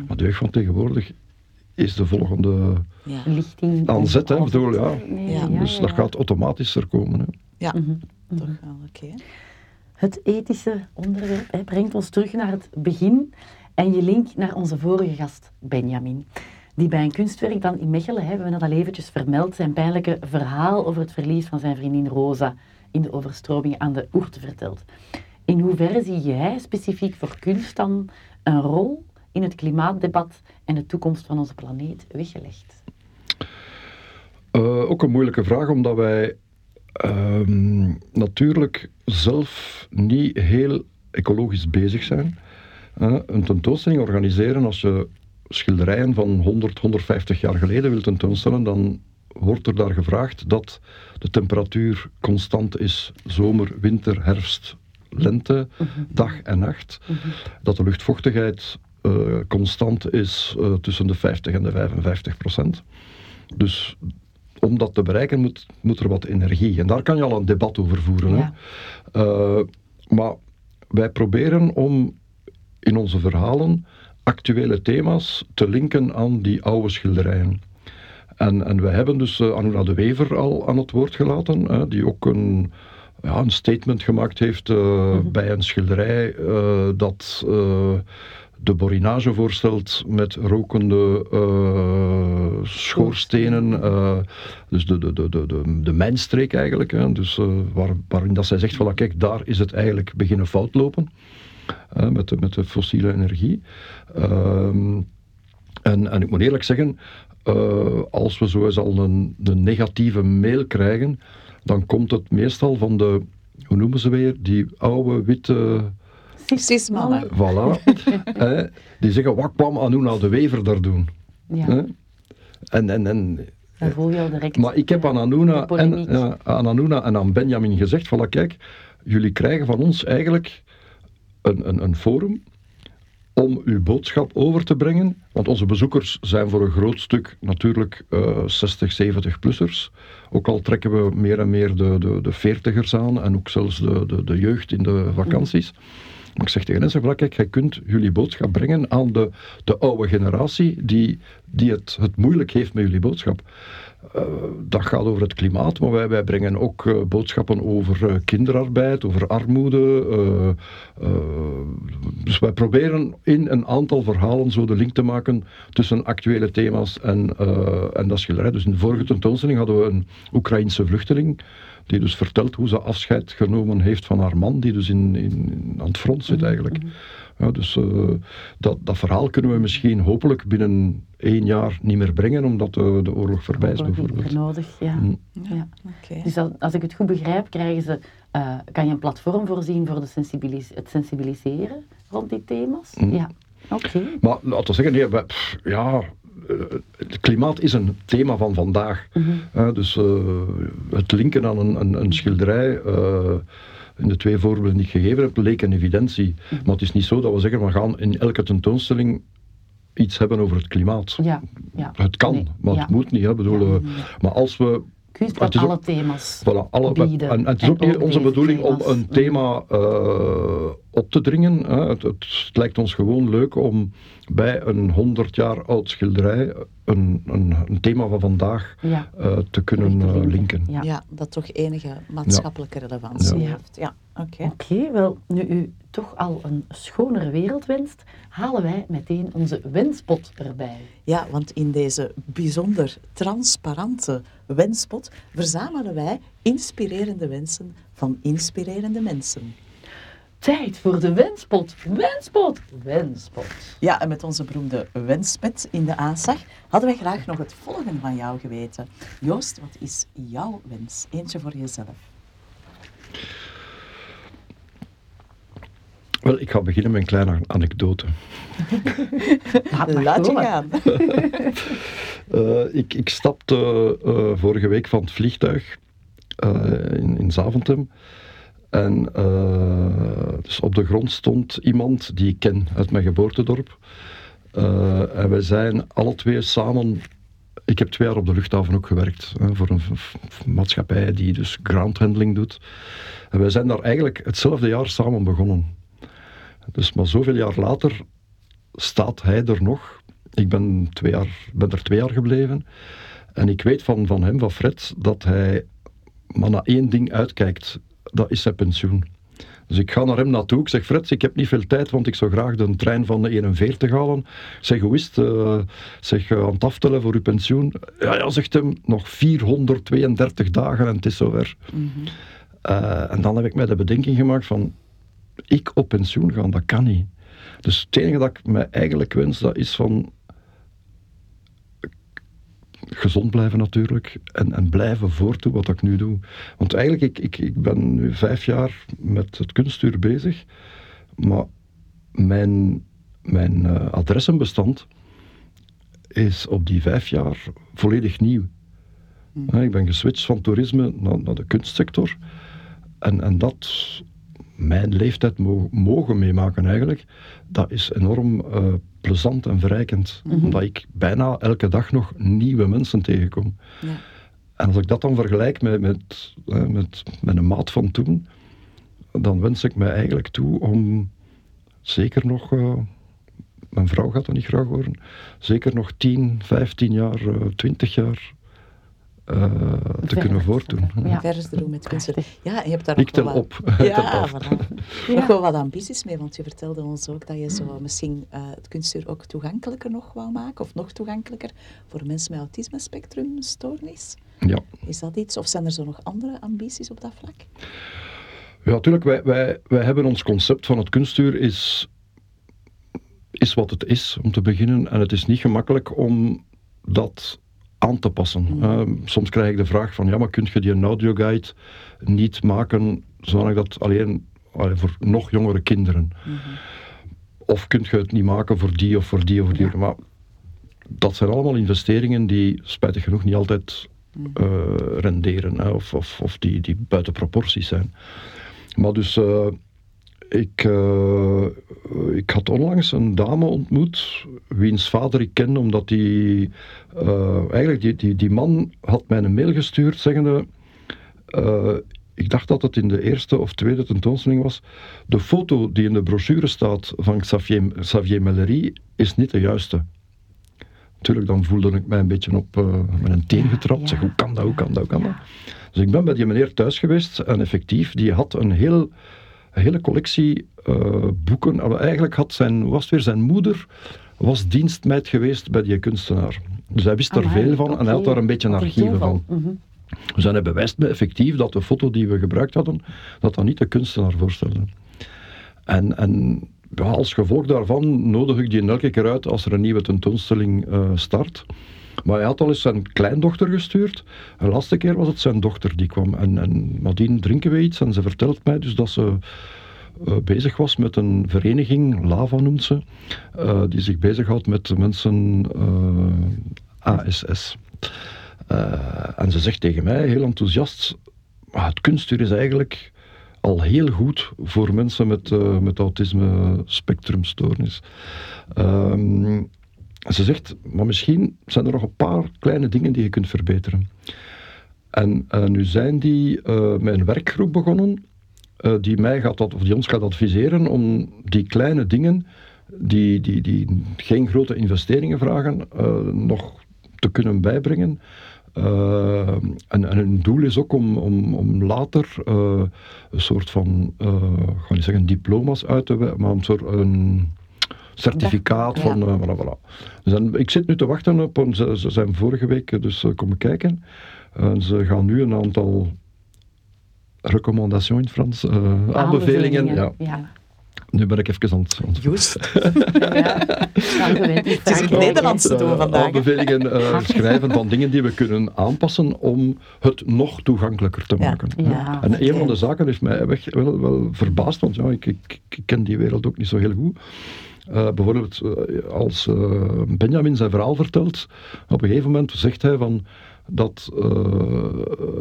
Maar de jeugd van tegenwoordig is de volgende Ja. Lichting. aan zet. Hè. Bedoel, ja. Dus ja, dat gaat automatisch er komen. Hè. Ja, Mhm, mhm. toch wel, oké. Het ethische onderwerp hè, brengt ons terug naar het begin en je link naar onze vorige gast Benjamin. Die bij een kunstwerk dan in Mechelen, hè, we hebben dat al eventjes vermeld, zijn pijnlijke verhaal over het verlies van zijn vriendin Rosa in de overstromingen aan de Oert vertelt. In hoeverre zie jij specifiek voor kunst dan een rol in het klimaatdebat en de toekomst van onze planeet weggelegd? Eh, ook een moeilijke vraag, omdat wij ehm, natuurlijk zelf niet heel ecologisch bezig zijn. Een tentoonstelling organiseren, als je schilderijen van 100, 150 jaar geleden wilt tentoonstellen, dan wordt er daar gevraagd dat de temperatuur constant is, zomer, winter, herfst, lente, dag en nacht. Dat de luchtvochtigheid eh, constant is eh, tussen de 50 en de 55 procent. Dus om dat te bereiken moet, moet er wat energie. En daar kan je al een debat over voeren. Ja. Hè? Eh, maar wij proberen om in onze verhalen actuele thema's te linken aan die oude schilderijen. En, en wij hebben dus Anuna de Wever al aan het woord gelaten, hè, die ook een, ja, een statement gemaakt heeft eh, bij een schilderij eh, dat de borinage voorstelt met rokende eh, schoorstenen, dus de, de, de, de, de, de mijnstreek eigenlijk, hè, dus, waar, waarin dat zij zegt van, kijk, daar is het eigenlijk beginnen fout lopen hè, met, de, met de fossiele energie. Ehm, en, en ik moet eerlijk zeggen, eh, als we zo eens al een, een negatieve mail krijgen, dan komt het meestal van de, hoe noemen ze weer, die oude witte, mannen. voilà, hè, die zeggen, wat kwam Anuna de Wever daar doen? Ja, Hè? En, en, en, dan voel je al direct. maar ik heb aan Anuna, en, ja, aan Anuna en aan Benjamin gezegd, van kijk, jullie krijgen van ons eigenlijk een, een, een forum om uw boodschap over te brengen. Want onze bezoekers zijn voor een groot stuk natuurlijk eh 60, 70-plussers. Ook al trekken we meer en meer de, de, de 40ers aan en ook zelfs de, de, de jeugd in de vakanties. Maar ik zeg tegen hen, kijk, jij kunt jullie boodschap brengen aan de, de oude generatie die, die het, het moeilijk heeft met jullie boodschap. Eh, dat gaat over het klimaat, maar wij, wij brengen ook eh, boodschappen over eh, kinderarbeid, over armoede. dus wij proberen in een aantal verhalen zo de link te maken tussen actuele thema's en, en dat schilderij. Dus in de vorige tentoonstelling hadden we een Oekraïense vluchteling die dus vertelt hoe ze afscheid genomen heeft van haar man, die dus in, in, aan het front zit eigenlijk. Ja, dus eh, dat, dat verhaal kunnen we misschien hopelijk binnen één jaar niet meer brengen, omdat de, de oorlog voorbij is Hopelijk niet meer bijvoorbeeld. nodig. Ja. Mm. Ja. Oké. Dus als, als ik het goed begrijp, krijgen ze, eh, kan je een platform voorzien voor de sensibilis het sensibiliseren rond die thema's? Mm. Ja, oké. Maar laten we zeggen, nee, wij- pff, ja, eh, het klimaat is een thema van vandaag. Hè, dus eh, het linken aan een, een, een schilderij, eh, in de twee voorbeelden die ik gegeven heb, leek een evidentie. Maar het is niet zo dat we zeggen, we gaan in elke tentoonstelling iets hebben over het klimaat. Ja, ja. Het kan, Nee, maar ja. het moet niet. Hè. Bedoel, eh, Maar als we Kan ook- alle thema's Voilà, alle, bieden. en, en het is ook niet onze bedoeling om een thema eh, op te dringen. Hè. Het, het, het lijkt ons gewoon leuk om bij een 100 jaar oud schilderij een, een, een thema van vandaag Ja. eh, te kunnen eh, linken. Ja. Ja, dat toch enige maatschappelijke relevantie Ja. heeft. Ja, oké. Oké, wel, nu u toch al een schonere wereld wenst, halen wij meteen onze wenspot erbij. Ja, want in deze bijzonder transparante wenspot verzamelen wij inspirerende wensen van inspirerende mensen. Tijd voor de wenspot. Wenspot. Wenspot. Ja, en met onze beroemde wenspet in de aanslag hadden wij graag nog het volgende van jou geweten. Joost, wat is jouw wens? Eentje voor jezelf. Wel, ik ga beginnen met een kleine anekdote. Laat maar Laat je gaan. Eh, ik, ik stapte eh, vorige week van het vliegtuig eh, in, in Zaventem. En eh, dus op de grond stond iemand die ik ken uit mijn geboortedorp. Eh, en wij zijn alle twee samen. Ik heb twee jaar op de luchthaven ook gewerkt. Hè, voor een maatschappij die dus groundhandling doet. En wij zijn daar eigenlijk hetzelfde jaar samen begonnen. Dus maar zoveel jaar later staat hij er nog. Ik ben, twee jaar, ben er twee jaar gebleven. En ik weet van, van hem, van Fred, dat hij maar naar één ding uitkijkt. Dat is zijn pensioen. Dus ik ga naar hem naartoe. Ik zeg, Fred, ik heb niet veel tijd, want ik zou graag de trein van de 41 halen. Ik zeg, hoe is het? Eh, zeg, eh, aan het aftellen voor uw pensioen? Ja, ja, zegt hem, nog 432 dagen en het is zover. Eh, en dan heb ik mij de bedenking gemaakt van, ik op pensioen gaan, dat kan niet. Dus het enige dat ik mij eigenlijk wens, dat is van gezond blijven natuurlijk en, en blijven voortdoen wat ik nu doe. Want eigenlijk, ik, ik, ik ben nu vijf jaar met het kunstuur bezig, maar mijn, mijn eh, adressenbestand is op die vijf jaar volledig nieuw. Ja, Ik ben geswitcht van toerisme naar, naar de kunstsector. En, en dat mijn leeftijd mo- mogen meemaken eigenlijk, dat is enorm eh, plezant en verrijkend. Omdat ik bijna elke dag nog nieuwe mensen tegenkom. Ja. En als ik dat dan vergelijk met, met, eh, met, met een maat van toen, dan wens ik mij eigenlijk toe om zeker nog, eh, mijn vrouw gaat dat niet graag horen, zeker nog 10, 15 jaar, eh 20 jaar eh, te kunnen te voortdoen. ja. Verder doen met kunst. Ja, je hebt daar Ik wel tel wat- op. Ja, voilà. Ja. Nog wel wat ambities mee, want je vertelde ons ook dat je zo misschien eh, het kunstuur ook toegankelijker nog wou maken, of nog toegankelijker voor mensen met autisme-spectrumstoornis. Ja. Is dat iets, of zijn er zo nog andere ambities op dat vlak? Ja, natuurlijk. Wij, wij, wij hebben ons concept van het kunstuur is, is wat het is, om te beginnen. En het is niet gemakkelijk om dat aan te passen. Eh, soms krijg ik de vraag van, ja, maar kun je die audioguide niet maken zodat dat alleen allee, voor nog jongere kinderen? Of kun je het niet maken voor die of voor die of voor die? Maar dat zijn allemaal investeringen die, spijtig genoeg, niet altijd eh, renderen. Hè, of of, of die, die buiten proporties zijn. Maar dus, eh, ik, eh, ik had onlangs een dame ontmoet, wiens vader ik ken, omdat die, eh, eigenlijk die, die, die man had mij een mail gestuurd zeggende, eh, ik dacht dat het in de eerste of tweede tentoonstelling was, de foto die in de brochure staat van Xavier, Xavier Mellery is niet de juiste. Natuurlijk, dan voelde ik mij een beetje op met een teen getrapt. ja. Zeg, hoe kan dat, hoe kan dat, hoe kan dat? Dus ik ben bij die meneer thuis geweest en effectief, die had een, heel, hele collectie eh, boeken. Eigenlijk had zijn, was weer zijn moeder, was dienstmeid geweest bij die kunstenaar. Dus hij wist er Amai, veel van en hij had daar een beetje een archieven van. Mhm. Dus hij bewijst me effectief dat de foto die we gebruikt hadden, dat dat niet de kunstenaar voorstelde. En, en ja, als gevolg daarvan nodig ik die elke keer uit als er een nieuwe tentoonstelling eh, start. Maar hij had al eens zijn kleindochter gestuurd. De laatste keer was het zijn dochter die kwam. En, en nadien drinken we iets en ze vertelt mij dus dat ze eh, bezig was met een vereniging, Lava noemt ze, eh, die zich bezighoudt met mensen eh, ASS. En ze zegt tegen mij, heel enthousiast, "Maar het kunstuur is eigenlijk al heel goed voor mensen met, met autisme spectrumstoornis. Ehm, ze zegt, maar misschien zijn er nog een paar kleine dingen die je kunt verbeteren. En uh, nu zijn die uh, met een werkgroep begonnen, uh, die, mij gaat, of die ons gaat adviseren om die kleine dingen, die, die, die geen grote investeringen vragen, nog te kunnen bijbrengen. en, en hun doel is ook om, om, om later een soort van, ik ga niet zeggen diploma's uit te wijzen, maar een soort een certificaat van, ja. voilà, voilà. Dus ik zit nu te wachten op, ze, ze zijn vorige week dus komen kijken. En ze gaan nu een aantal recommandaties in Frans, uh, aanbevelingen. aanbevelingen ja. ja. Nu ben ik even aan het... Juist. ja, het is het Nederlands te doen vandaag. Aanbevelingen uh, schrijven van dingen die we kunnen aanpassen om het nog toegankelijker te maken. Ja. En een van de zaken heeft mij wel, wel verbaasd, want ja, ik, ik, ik, ken die wereld ook niet zo heel goed. Uh, bijvoorbeeld, als Benjamin zijn verhaal vertelt, op een gegeven moment zegt hij van dat uh,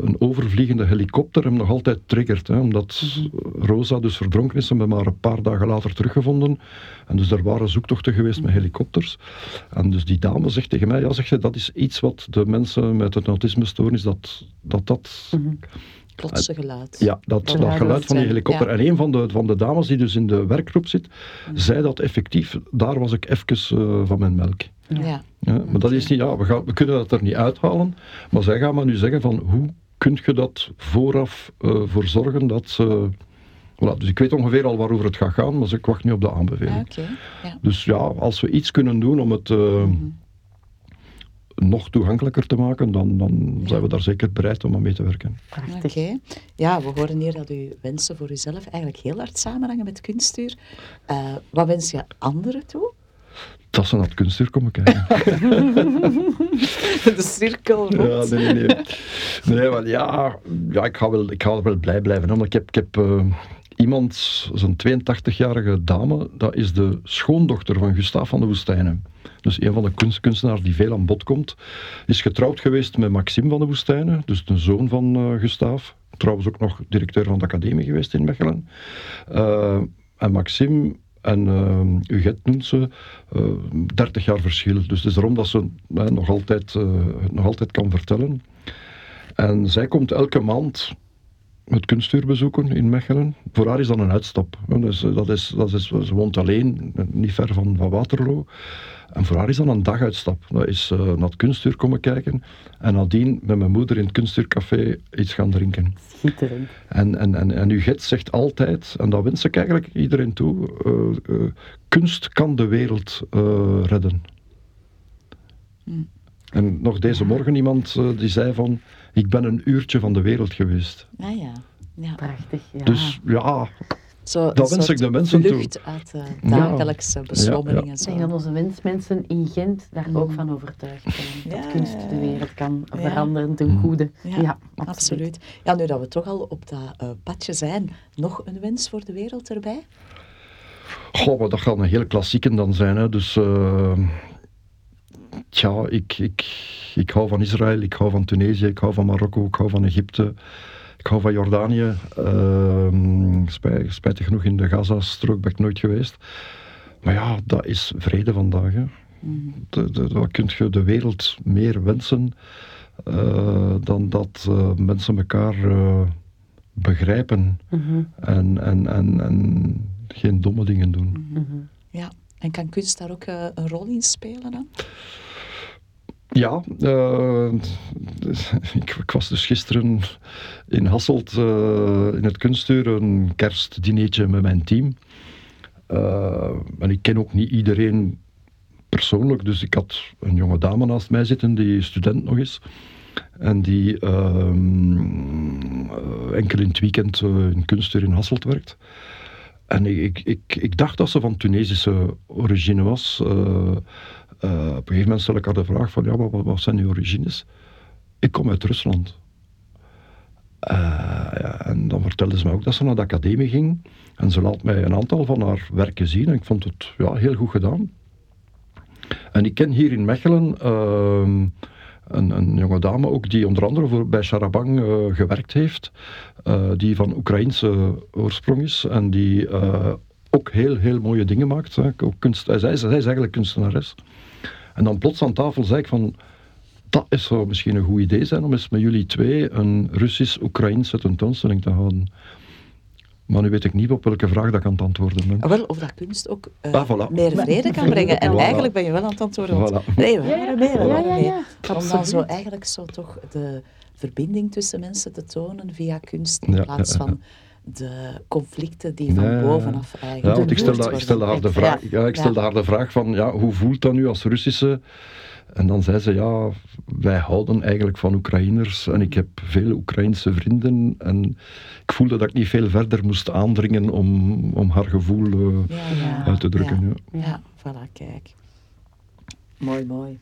een overvliegende helikopter hem nog altijd triggert. Hè, omdat mhm. Rosa dus verdronken is en we maar een paar dagen later teruggevonden. En dus er waren zoektochten geweest met helikopters. En dus die dame zegt tegen mij, ja zeg je, dat is iets wat de mensen met het autisme-stoornis, dat dat... dat mm Plotse geluid. Ja, dat, dat, geluid van die helikopter. En een van de, van de dames die dus in de werkgroep zit, mhm. zei dat effectief, daar was ik even uh, van mijn melk. Ja. ja maar dat is niet, ja, we, gaan, we kunnen dat er niet uithalen, maar zij gaan maar nu zeggen van hoe kun je dat vooraf uh, voor zorgen dat ze... Voilà, dus ik weet ongeveer al waarover het gaat gaan, maar ik wacht nu op de aanbeveling. Ah, ja. Dus ja, als we iets kunnen doen om het uh, mm -hmm. Nog toegankelijker te maken, dan, dan ja. zijn we daar zeker bereid om aan mee te werken. Oké. Ja, we horen hier dat uw wensen voor uzelf eigenlijk heel hard samenhangen met kunstuur. Uh, wat wens je anderen toe? dat ze naar het kunstuur komen kijken. de cirkel rond. Ja, nee, nee. Nee, maar ja, ja ik, ga wel, ik ga wel blij blijven. Omdat ik heb, ik heb uh, iemand, zo'n 82-jarige dame, dat is de schoondochter van Gustav van de Woestijnen. Dus een van de kunst, kunstenaars die veel aan bod komt. Is getrouwd geweest met Maxime van de Woestijnen, dus de zoon van uh, Gustav. Trouwens ook nog directeur van de academie geweest in Mechelen. Uh, en Maxime en uh, Uget noemt ze uh, eh, 30 jaar verschil. Dus het is daarom dat ze nog, altijd, het nog altijd kan vertellen. En zij komt elke maand het kunstuur bezoeken in Mechelen. Voor haar is dat een uitstap. Dus, dat is, dat is, ze woont alleen, niet ver van, van Waterloo. En voor haar is dat een daguitstap. Dat is uh, naar het kunstuur komen kijken en nadien met mijn moeder in het kunstuurcafé iets gaan drinken. Schitterend. En, en, en, en uw gids zegt altijd, en dat wens ik eigenlijk iedereen toe, uh, uh, kunst kan de wereld redden. Mm. En nog deze morgen iemand die zei van, ik ben een uurtje van de wereld geweest. Ah ja, ja. Prachtig, ja. Dus ja, zo, dat wens ik de mensen toe. uit de dagelijkse beslommeringen. Ik denk dat onze wensmensen in Gent daar ook mm. van overtuigd zijn. dat kunst de wereld kan veranderen ten mm. goede. Ja, absoluut. Ja, nu dat we toch al op dat uh, padje zijn, nog een wens voor de wereld erbij? Goh, maar dat gaat een hele klassieke dan zijn. Hè. Dus... Uh, tja, ik, ik, ik hou van Israël, ik hou van Tunesië, ik hou van Marokko, ik hou van Egypte. Ik hou van Jordanië. Uh, spijt, spijtig genoeg in de Gaza-strook ben ik nooit geweest. Maar ja, dat is vrede vandaag. Hè. Mm. wat kun je de wereld meer wensen uh, dan dat uh, mensen elkaar uh, begrijpen -hmm. en, en, en, en geen domme dingen doen. -hmm. Ja, en kan kunst daar ook een rol in spelen dan? Ja, uh, ik, was dus gisteren in Hasselt uh, in het kunstuur een kerstdineetje met mijn team. Uh, en ik ken ook niet iedereen persoonlijk, dus ik had een jonge dame naast mij zitten die student nog is. En die ehm, enkel in het weekend in kunstuur in Hasselt werkt. En ik, ik, ik, dacht dat ze van Tunesische origine was. Uh, op een gegeven moment stel ik haar de vraag van, ja, wat, wat zijn uw origines? Ik kom uit Rusland. Uh, ja, en dan vertelde ze me ook dat ze naar de academie ging. En ze laat mij een aantal van haar werken zien. En ik vond het ja, heel goed gedaan. En ik ken hier in Mechelen uh, een, een, jonge dame ook die onder andere voor, bij Charabang uh, gewerkt heeft. die van Oekraïnse oorsprong is. En die ook heel, heel mooie dingen maakt. Hè. Ook kunst, zij, zij is eigenlijk kunstenares. En dan plots aan tafel zei ik van, dat is zou misschien een goed idee zijn om eens met jullie twee een Russisch-Oekraïnse tentoonstelling te houden. Maar nu weet ik niet op welke vraag dat ik aan het antwoorden ben. Ah, Wel, of dat kunst ook eh, Ah, voilà. meer vrede kan brengen. En Voilà. eigenlijk ben je wel aan het antwoorden. want- Voilà. Nee, we Ja, waren mee, we ja, waren ja, mee. ja. Om dan zo eigenlijk zo toch de verbinding tussen mensen te tonen via kunst, in Ja, plaats ja, ja. van de conflicten die van Ja, ja, ja. bovenaf Ja, eigenlijk want ik stelde, gevoerd ik stelde haar de vraag, Ja. ja, ik stelde Ja. haar de vraag van, ja, hoe voelt dat nu als Russische? En dan zei ze, ja, wij houden eigenlijk van Oekraïners en ik heb veel Oekraïnse vrienden en ik voelde dat ik niet veel verder moest aandringen om, om haar gevoel eh, Ja, ja. uit te drukken. Ja. Ja, voilà, kijk. Mooi, mooi.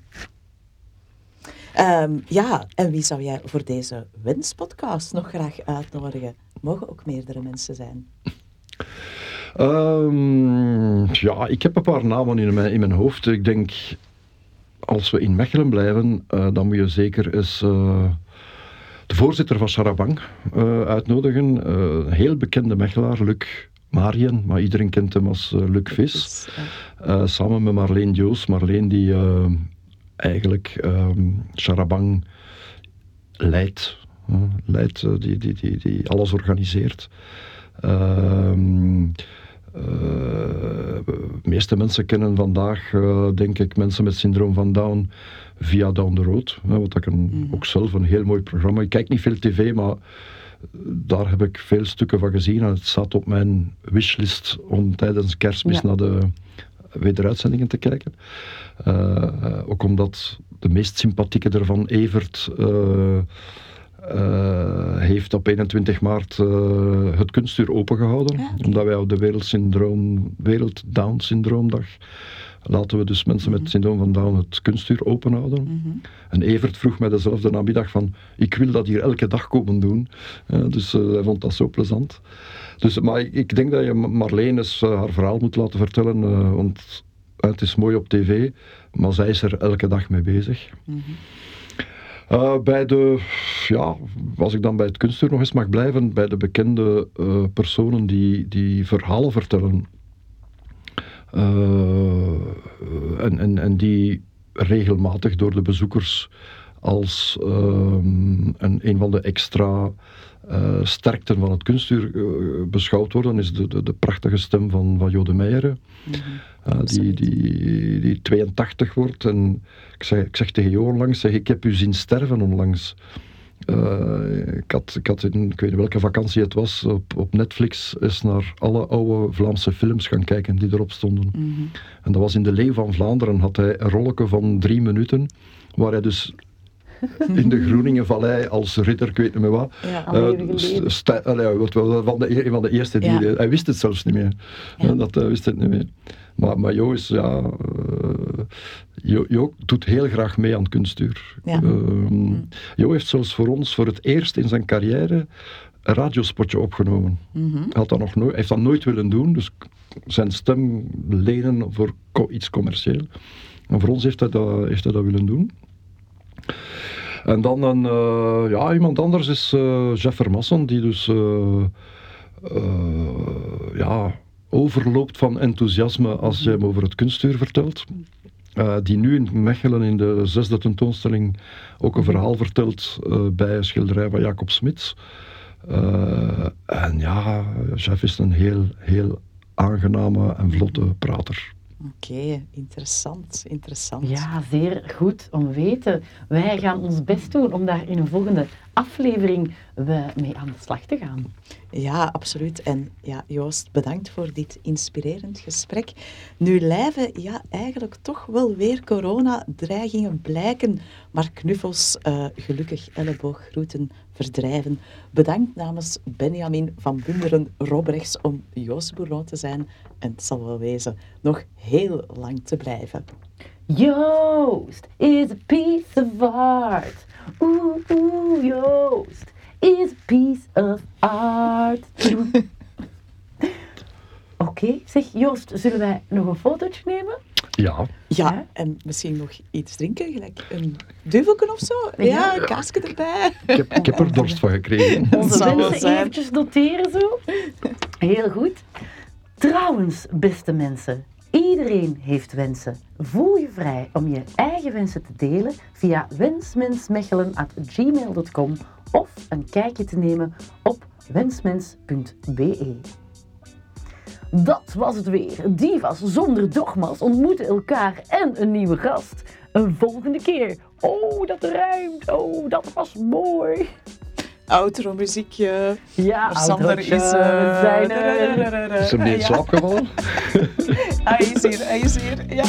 Ehm, ja, en wie zou jij voor deze wenspodcast nog graag uitnodigen? Mogen ook meerdere mensen zijn. Ehm, ja, ik heb een paar namen in mijn, in mijn hoofd. Ik denk, als we in Mechelen blijven, eh, dan moet je zeker eens eh, de voorzitter van Charabang eh, uitnodigen. Een heel bekende Mechelaar, Luc Marien, maar iedereen kent hem als Luc Vis. Samen met Marleen Joos. Marleen die eigenlijk ehm Charabang leidt. leidt die, die, die, die alles organiseert. Ehm, eh, de meeste mensen kennen vandaag, eh, denk ik, mensen met syndroom van Down via Down the Road. Hè, wat ik een, Mhm. ook zelf een heel mooi programma. Ik kijk niet veel tv, maar daar heb ik veel stukken van gezien. En het staat op mijn wishlist om tijdens kerstmis Ja. naar de wederuitzendingen te kijken. Eh, eh, ook omdat de meest sympathieke ervan, Evert, eh, eh, heeft op 21 maart eh, het kunstuur opengehouden. Omdat wij op de Wereldsyndroom, Wereld Down Syndroomdag laten we dus mensen Mhm. met syndroom van Down het kunstuur openhouden. Mhm. En Evert vroeg mij dezelfde namiddag van, ik wil dat hier elke dag komen doen. Ja, dus eh, hij vond dat zo plezant. Dus, maar ik, ik denk dat je Marleen eens eh, haar verhaal moet laten vertellen, eh, want eh, het is mooi op tv, maar zij is er elke dag mee bezig. Mhm. Eh, bij de, ja, als ik dan bij het kunstuur nog eens mag blijven, bij de bekende eh, personen die, die verhalen vertellen. Eh, en, en, en die regelmatig door de bezoekers als ehm, een, een van de extra eh, sterkten van het kunstuur eh, beschouwd worden, is de, de, de prachtige stem van, van Jode Meijeren. Mhm. Ja, die, die, die 82 wordt. En ik zeg, ik zeg tegen Jo onlangs, zeg, ik heb u zien sterven onlangs. Eh, ik, had, ik had in, ik weet niet welke vakantie het was, op, op Netflix eens naar alle oude Vlaamse films gaan kijken die erop stonden. Mhm. En dat was in De Leeuw van Vlaanderen, had hij een rolletje van drie minuten, waar hij dus in de Groeningenvallei als ridder, ik weet niet meer wat, Ja. Eh, allee, wat van de, een van de eerste die... Ja. Hij wist het zelfs niet meer. Ja. Dat hij wist het niet meer. Maar, maar Jo is, ja... eh, Jo, Jo doet heel graag mee aan kunstuur. Ja. Ehm, Jo heeft zelfs voor ons voor het eerst in zijn carrière een radiospotje opgenomen. Hij had dat nog nooit, heeft dat nooit willen doen, dus zijn stem lenen voor co- iets commercieel. En voor ons heeft hij dat, heeft hij dat willen doen. En dan een, eh, ja, iemand anders is eh Jeff Vermassen, die dus eh, ja, overloopt van enthousiasme als je hem over het kunstuur vertelt. Die nu in Mechelen in de zesde tentoonstelling ook een verhaal vertelt bij een schilderij van Jacob Smits. En ja, Jeff is een heel, heel aangename en vlotte prater. Oké, interessant, interessant. Ja, zeer goed om weten. Wij gaan ons best doen om daar in een volgende aflevering we mee aan de slag te gaan. Ja, absoluut. En ja, Joost, bedankt voor dit inspirerend gesprek. Nu lijven, ja, eigenlijk toch wel weer corona-dreigingen blijken, maar knuffels, eh, gelukkig ellebooggroeten verdrijven. Bedankt namens Benjamin van Bunderen Robrechts om Joost Bourreau te zijn. En het zal wel wezen nog heel lang te blijven. Joost is a piece of art. Oeh, oeh, Joost is a piece of art. Oké, zeg Joost, zullen wij nog een fotootje nemen? Ja, Ja, Ja. en misschien nog iets drinken, gelijk een duvelken of zo? Ja, Ja. een kaasje erbij. ik heb, ik heb er dorst van gekregen. Onze zijn. eventjes noteren zo. Heel goed. Trouwens, beste mensen, Iedereen heeft wensen. Voel je vrij om je eigen wensen te delen via wensmensmechelen.gmail.com of een kijkje te nemen op wensmens.be. Dat was het weer. Divas zonder dogma's ontmoeten elkaar en een nieuwe gast. Een volgende keer. Oh, dat ruimt. Oh, dat was mooi. Outro muziekje. Ja, Sander is... We eh, zijn er. Is hem niet in Ja. slaap gevallen? Hij is hier, hij is hier. Ja.